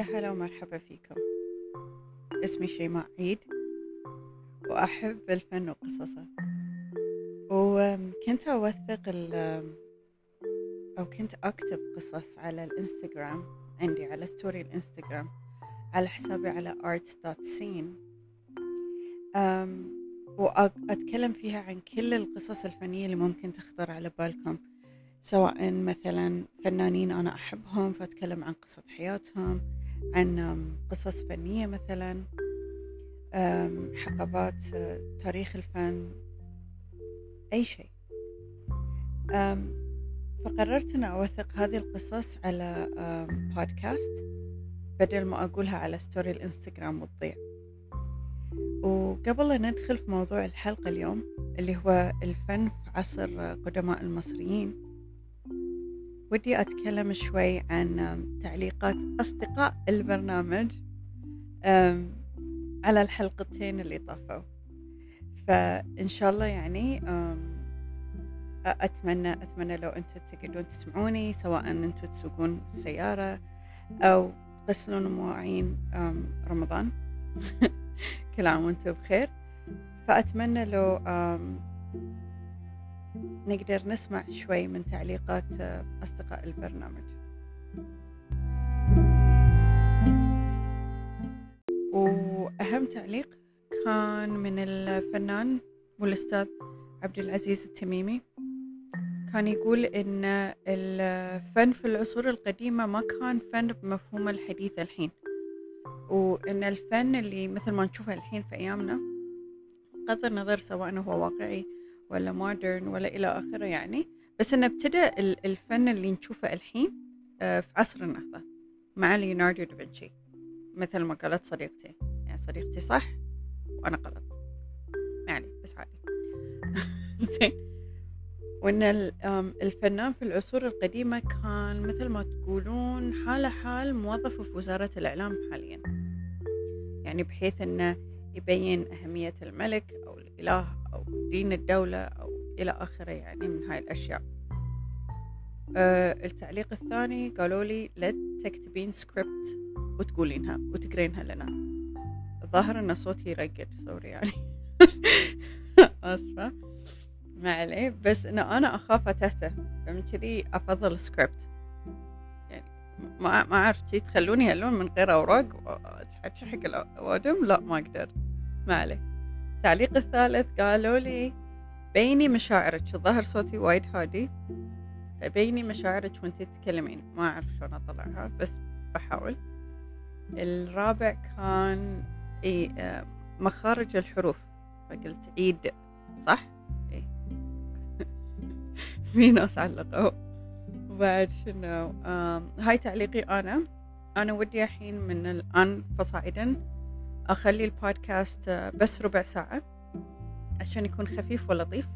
يا هلا ومرحبا فيكم. اسمي شيماء عيد وأحب الفن وقصصه. وكنت أوثق ال أو كنت أكتب قصص على الإنستغرام عندي على ستوري الإنستغرام على حسابي على arts.scene وأتكلم فيها عن كل القصص الفنية اللي ممكن تخطر على بالكم. سواء مثلا فنانين أنا أحبهم فأتكلم عن قصة حياتهم عن قصص فنية مثلا حقبات تاريخ الفن أي شيء. فقررت أن أوثق هذه القصص على بودكاست بدل ما أقولها على ستوري الإنستغرام وتضيع. وقبل أن ندخل في موضوع الحلقة اليوم اللي هو الفن في عصر قدماء المصريين ودي أتكلم شوي عن تعليقات أصدقاء البرنامج على الحلقتين اللي طافوا. فإن شاء الله يعني أتمنى أتمنى لو أنتم تقدرون تسمعوني سواء أنتم تسوقون سيارة أو تغسلون مواعين رمضان. كل عام وأنتم بخير. فأتمنى لو نقدر نسمع شوي من تعليقات أصدقاء البرنامج. وأهم تعليق كان من الفنان والأستاذ عبد العزيز التميمي. كان يقول إن الفن في العصور القديمة ما كان فن بمفهوم الحديث الحين. وإن الفن اللي مثل ما نشوفه الحين في أيامنا بغض النظر سواء هو واقعي ولا مودرن ولا إلى آخره يعني. بس إنه ابتدى الفن اللي نشوفه الحين في عصر النهضة مع ليوناردو دافنشي. مثل ما قالت صديقتي. يعني صديقتي صح وأنا غلط. يعني بس عادي. زين. وإن الفنان في العصور القديمة كان مثل ما تقولون حاله حال موظف في وزارة الإعلام حاليا. يعني بحيث إنه يبين أهمية الملك أو الإله أو دين الدولة أو إلى آخره يعني من هاي الأشياء. أه التعليق الثاني قالوا لي لا تكتبين سكريبت وتقولينها وتقرينها لنا. الظاهر إن صوتي يرقد سوري يعني. آسفة. ما عليه. بس انه أنا أخاف أتهته فمن كذي أفضل سكريبت يعني ما ما أعرف تخلوني هاللون من غير أوراق اتحكي حق الأوادم؟ لا ما أقدر. ما عليه. التعليق الثالث قالوا لي بيني مشاعرك. الظاهر صوتي وايد هادي. فبيني مشاعرك وانت تتكلمين. ما أعرف شلون أطلعها بس بحاول. الرابع كان إي مخارج الحروف. فقلت عيد صح؟ إي. في ناس علقوا. وبعد شنو؟ هاي تعليقي أنا. أنا ودي الحين من الآن فصاعدا أخلي البودكاست بس ربع ساعة عشان يكون خفيف ولطيف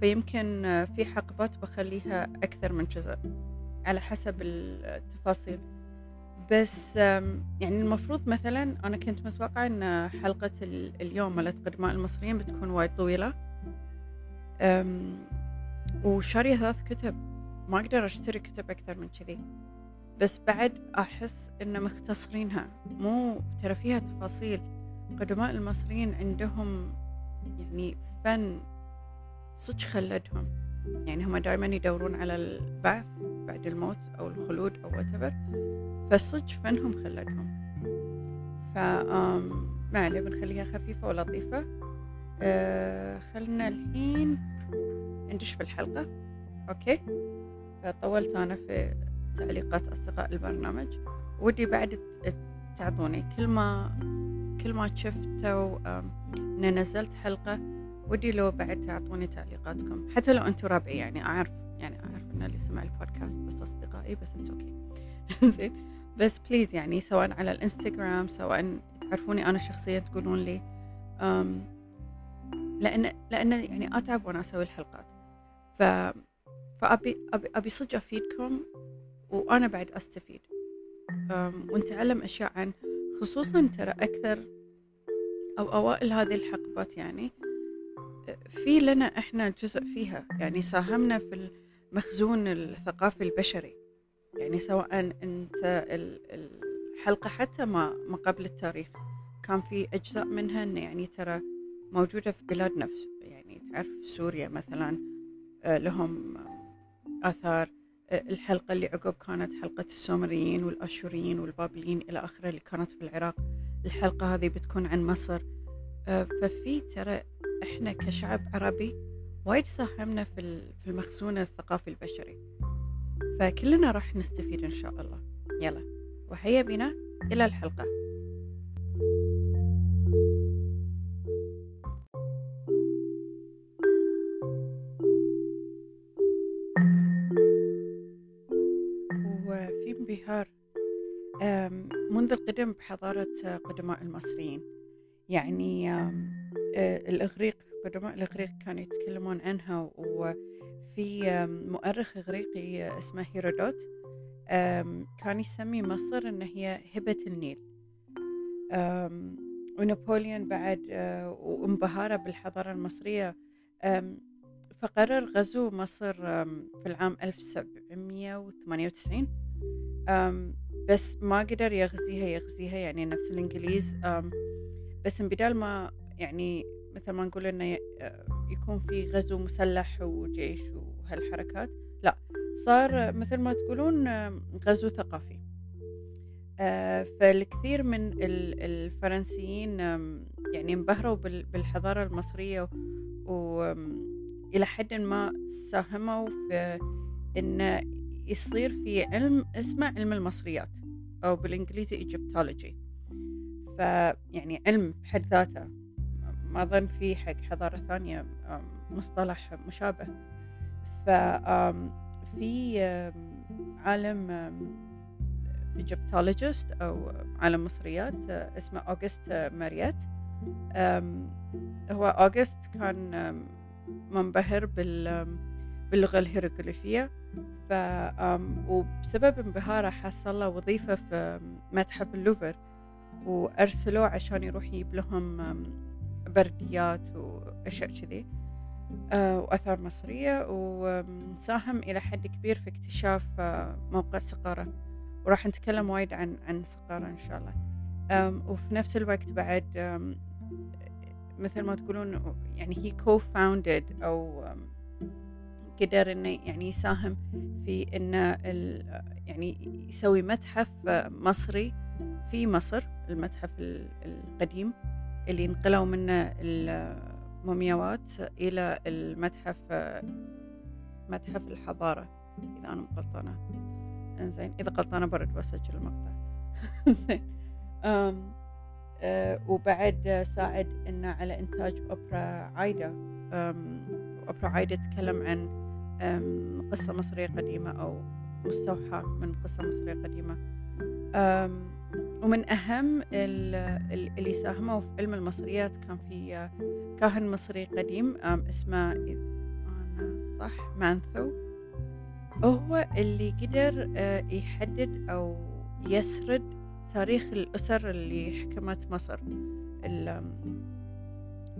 فيمكن في حقبات بخليها أكثر من جزء على حسب التفاصيل. بس يعني المفروض مثلا أنا كنت متوقعة أن حلقة اليوم مالت قدماء المصريين بتكون وايد طويلة. وشارية ثلاث كتب ما أقدر أشتري كتب أكثر من كذي. بس بعد أحس إن مختصرينها. مو ترى فيها تفاصيل. قدماء المصريين عندهم يعني فن صدق خلدهم. يعني هم دائما يدورون على البعث بعد الموت أو الخلود أو whatever. فالصدق فنهم خلدهم. ف ما عليه بنخليها خفيفة ولطيفة. أه خلنا الحين ندش في الحلقة. أوكي؟ طولت أنا في تعليقات أصدقاء البرنامج. ودي بعد تعطوني كل ما كل ما شفتوا إن نزلت حلقة ودي لو بعد تعطوني تعليقاتكم. حتى لو أنتم ربعي يعني أعرف يعني أعرف إن اللي سمع البودكاست بس أصدقائي بس it's okay زين. بس please يعني سواء على الإنستغرام سواء تعرفوني أنا شخصيا تقولون لي أم لأن لأن يعني أتعب وأنا أسوي الحلقات. ف فأبي أبي أبي صدق أفيدكم. وأنا بعد أستفيد. ونتعلم أشياء عن خصوصا ترى أكثر أو أوائل هذه الحقبات يعني في لنا إحنا جزء فيها. يعني ساهمنا في المخزون الثقافي البشري. يعني سواء أنت الحلقة حتى ما ما قبل التاريخ كان في أجزاء منها يعني ترى موجودة في بلادنا يعني تعرف سوريا مثلا آه، لهم آثار. الحلقة اللي عقب كانت حلقة السومريين والأشوريين والبابليين إلى آخره اللي كانت في العراق. الحلقة هذه بتكون عن مصر. آه، ففي ترى إحنا كشعب عربي وايد ساهمنا في ال- في المخزون الثقافي البشري. فكلنا راح نستفيد إن شاء الله. يلا وهيا بنا إلى الحلقة. القدم بحضارة قدماء المصريين. يعني آه، الإغريق قدماء الإغريق كانوا يتكلمون عنها وفي مؤرخ إغريقي آه، اسمه هيرودوت كان يسمي مصر إن هي هبة النيل. آم، ونابليون بعد آه، وانبهاره بالحضارة المصرية. فقرر غزو مصر في العام 1798 آم، بس ما قدر يغزيها يغزيها يعني نفس الإنجليز. بس بدال ما يعني مثل ما نقول إنه آه، يكون في غزو مسلح وجيش وهالحركات لا صار مثل ما تقولون غزو ثقافي. آه، فالكثير من ال- الفرنسيين يعني انبهروا بال- بالحضارة المصرية وإلى حد ما ساهموا في إنه يصير في علم اسمه علم المصريات أو بالإنجليزي Egyptology فيعني علم بحد ذاته ما أظن في حق حضارة ثانية مصطلح مشابه. ففي عالم آم، Egyptologist أو عالم مصريات آه، اسمه اوغست ماريات آم، هو اوغست كان منبهر بال باللغة الهيروغليفية. ف وبسبب انبهاره حصل له وظيفة في متحف اللوفر وأرسلوه عشان يروح يجيب لهم برديات وأشياء كذي آه، وآثار مصرية وساهم إلى حد كبير في اكتشاف آه، موقع سقارة وراح نتكلم وايد عن عن سقارة إن شاء الله. وفي نفس الوقت بعد مثل ما تقولون يعني هي كو فاوندد أو قدر إنه يعني يساهم في ال- يعني يسوي متحف مصري في مصر المتحف ال- القديم اللي نقلوا منه المومياوات إلى المتحف متحف الحضارة إذا أنا مو غلطانة إنزين إذا غلطانه برد بسجل المقطع. أم، أه، وبعد ساعد إنه على إنتاج أوبرا عايدة. أوبرا عايدة تتكلم عن أم، قصة مصرية قديمة أو مستوحاة من قصة مصرية قديمة. أم، ومن ال- اللي ساهموا في علم المصريات كان في أه، كاهن مصري قديم اسمه أنا صح مانثو. هو اللي قدر آه، يحدد أو يسرد تاريخ الأسر اللي حكمت مصر.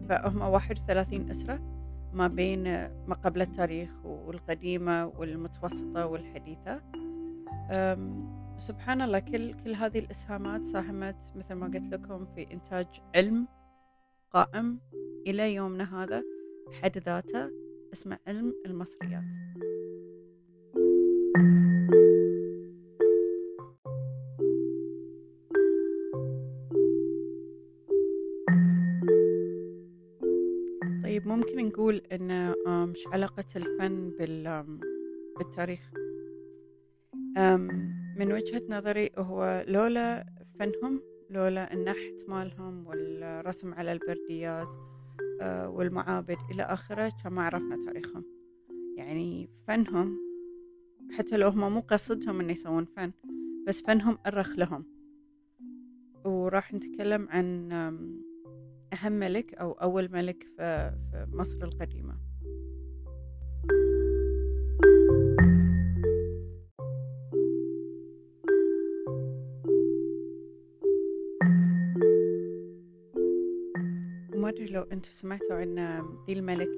فهم 31 أسرة. ما بين ما قبل التاريخ والقديمة والمتوسطة والحديثة. سبحان الله كل كل هذه الإسهامات ساهمت مثل ما قلت لكم في إنتاج علم قائم إلى يومنا هذا بحد ذاته اسمه علم المصريات. طيب ممكن نقول آم، إيش علاقة الفن بال بالتاريخ؟ من وجهة نظري هو لولا فنهم لولا النحت مالهم والرسم على البرديات آه، والمعابد إلى آخره كان ما عرفنا تاريخهم. يعني فنهم حتى لو هم مو قصدهم إن يسوون فن بس فنهم أرخ لهم. وراح نتكلم عن أهم ملك أو أول ملك في مصر القديمة. وما أدري لو أنتم سمعتوا عن ذي الملك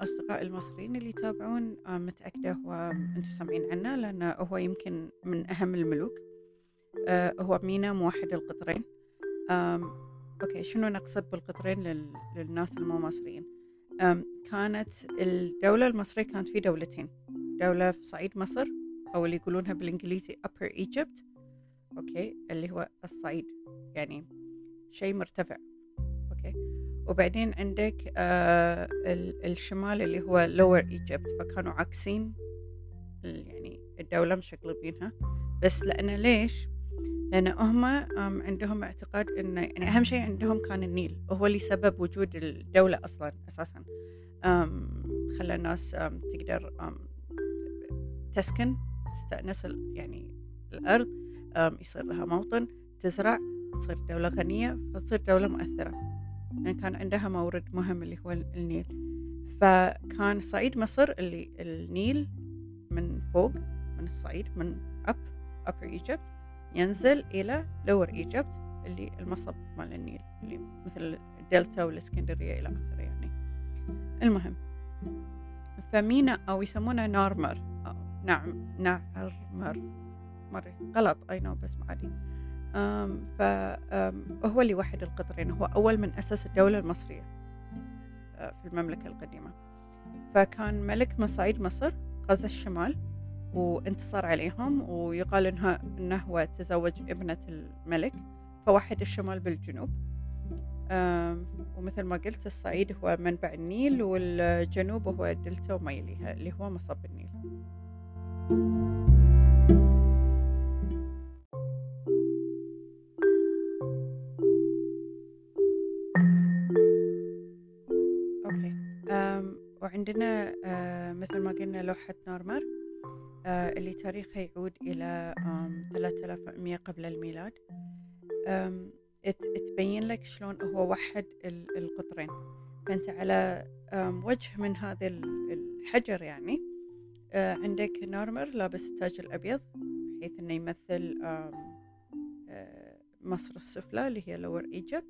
أصدقاء المصريين اللي يتابعون متأكدة هو أنتم سامعين عنه لأنه هو يمكن من أهم الملوك. آه هو مينا موحد القطرين. أوكي شنو نقصد بالقطرين لل... للناس المو مصريين؟ كانت الدولة المصرية كانت في دولتين. دولة في صعيد مصر أو اللي يقولونها بالإنجليزي Upper Egypt okay اللي هو الصعيد يعني شيء مرتفع okay. وبعدين عندك آه الشمال اللي هو Lower Egypt فكانوا عاكسين يعني الدولة مشقلبينها بس لأن ليش؟ لأن هم عندهم اعتقاد أن يعني أهم شيء عندهم كان النيل وهو اللي سبب وجود الدولة أصلا أساسا. خلى الناس تقدر تسكن تستأنس يعني الأرض يصير لها موطن تزرع تصير دولة غنية فتصير دولة مؤثرة. لأن يعني كان عندها مورد مهم اللي هو النيل. فكان صعيد مصر اللي النيل من فوق من الصعيد من up upper Egypt ينزل إلى lower Egypt اللي المصب مال النيل اللي مثل الدلتا والإسكندرية إلى آخره يعني. المهم فمينا أو يسمونه نارمر أو نعم نعرمر مرة غلط أي نو بس عادي. فهو اللي وحد القطرين هو أول من أسس الدولة المصرية آه، في المملكة القديمة. فكان ملك من صعيد مصر غزا الشمال وانتصر عليهم ويقال انه إنه هو تزوج ابنة الملك فوحد الشمال بالجنوب. ومثل ما قلت الصعيد هو منبع النيل والجنوب هو الدلتا وما يليها اللي هو مصب النيل. okay. وعندنا آه، مثل ما قلنا لوحة نورمر. اللي تاريخها يعود إلى 3100 قبل الميلاد. تبين لك شلون هو وحد القطرين. فأنت على وجه من هذا الحجر يعني آه، عندك نورمر لابس التاج الأبيض بحيث أنه يمثل آه، مصر السفلى اللي هي Lower Egypt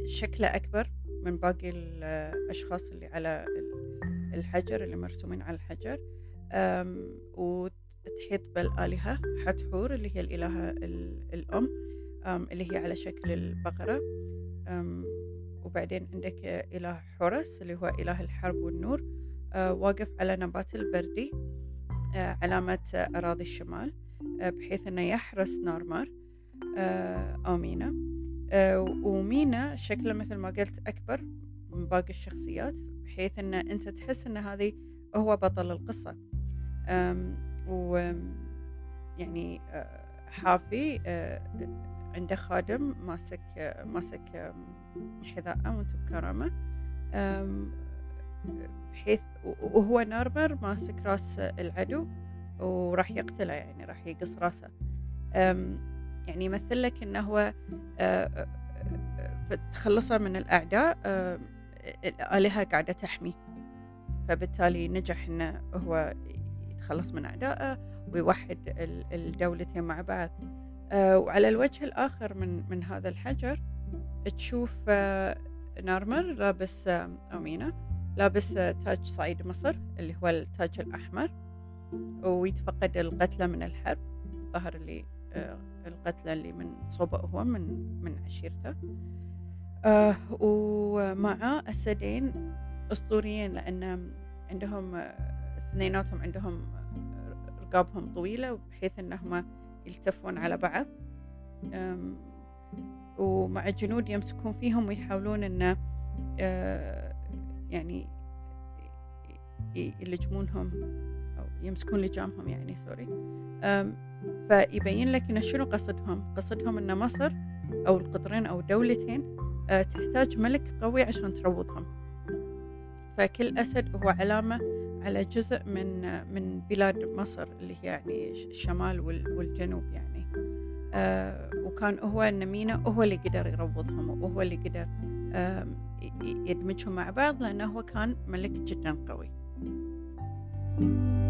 وشكله أكبر من باقي الأشخاص اللي على الحجر اللي مرسومين على الحجر وتحيط بالآلهة حتحور اللي هي الإلهة الأم اللي هي على شكل البقرة. وبعدين عندك إله حورس اللي هو إله الحرب والنور أه، واقف على نبات البردي أه، علامة أراضي الشمال أه، بحيث أنه يحرس نارمار أو مينا. ومينا شكله مثل ما قلت أكبر من باقي الشخصيات. بحيث إن أنت تحس إن هذه هو بطل القصة. و يعني آه، حافي آه، عنده خادم ماسك ماسك حذاءه وأنت بكرامة. بحيث وهو نارمر ماسك راس العدو وراح يقتله يعني راح يقص راسه. يعني يمثل لك إنه هو آه، تخلصه من الأعداء الآلهة قاعدة تحمي. فبالتالي نجح إنه هو يتخلص من أعدائه ويوحد الدولتين مع بعض. آه، وعلى الوجه الآخر من من هذا الحجر تشوف آه، نارمر لابس آه، أمينة لابس تاج صعيد مصر اللي هو التاج الأحمر ويتفقد القتلى من الحرب الظهر اللي القتلى اللي من صوبه هو من من عشيرته. آه ومع أسدين أسطوريين لأن عندهم اثنيناتهم عندهم رقابهم طويلة بحيث أنهم يلتفون على بعض. ومع الجنود يمسكون فيهم ويحاولون أن آه، يعني يلجمونهم أو يمسكون لجامهم يعني سوري. فيبين لك أن شنو قصدهم. قصدهم أن مصر أو القطرين أو دولتين آه، تحتاج ملك قوي عشان تروضهم. فكل أسد هو علامة على جزء من من بلاد مصر اللي هي يعني الشمال والجنوب يعني. آه وكان هو النمينة هو اللي قدر يروضهم وهو اللي قدر آه يدمجهم مع بعض لأنه هو كان ملك جدا قوي. وهني راح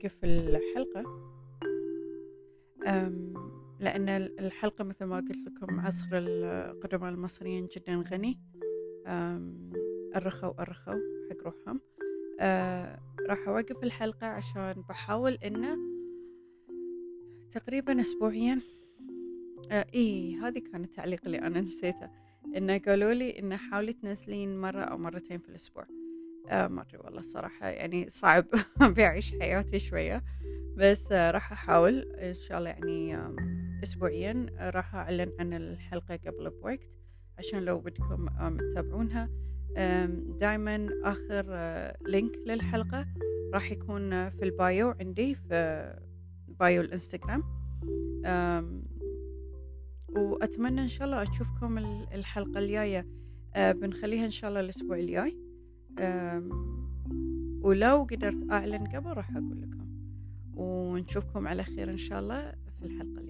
أوقف الحلقة. لأن الحلقة مثل ما قلت لكم عصر القدماء المصريين جدا غني. أرخوا أرخوا حق روحهم. آه راح أوقف الحلقة عشان بحاول إنه تقريبا أسبوعيا. آه إيه هذه كان التعليق اللي أنا نسيته. إنه قالوا لي إنه حاولي تنزلين مرة أو مرتين في الأسبوع. آه ما أدري والله الصراحة يعني صعب بعيش حياتي شوية بس آه راح أحاول إن شاء الله يعني أسبوعيا راح أعلن عن الحلقة قبل بوقت عشان لو بدكم تتابعونها. دائما آخر لينك للحلقة راح يكون في البايو عندي في بايو الإنستغرام. وأتمنى إن شاء الله أشوفكم الحلقة الجاية. بنخليها إن شاء الله الأسبوع الجاي. ولو قدرت أعلن قبل راح أقول لكم. ونشوفكم على خير إن شاء الله في الحلقة الجاية.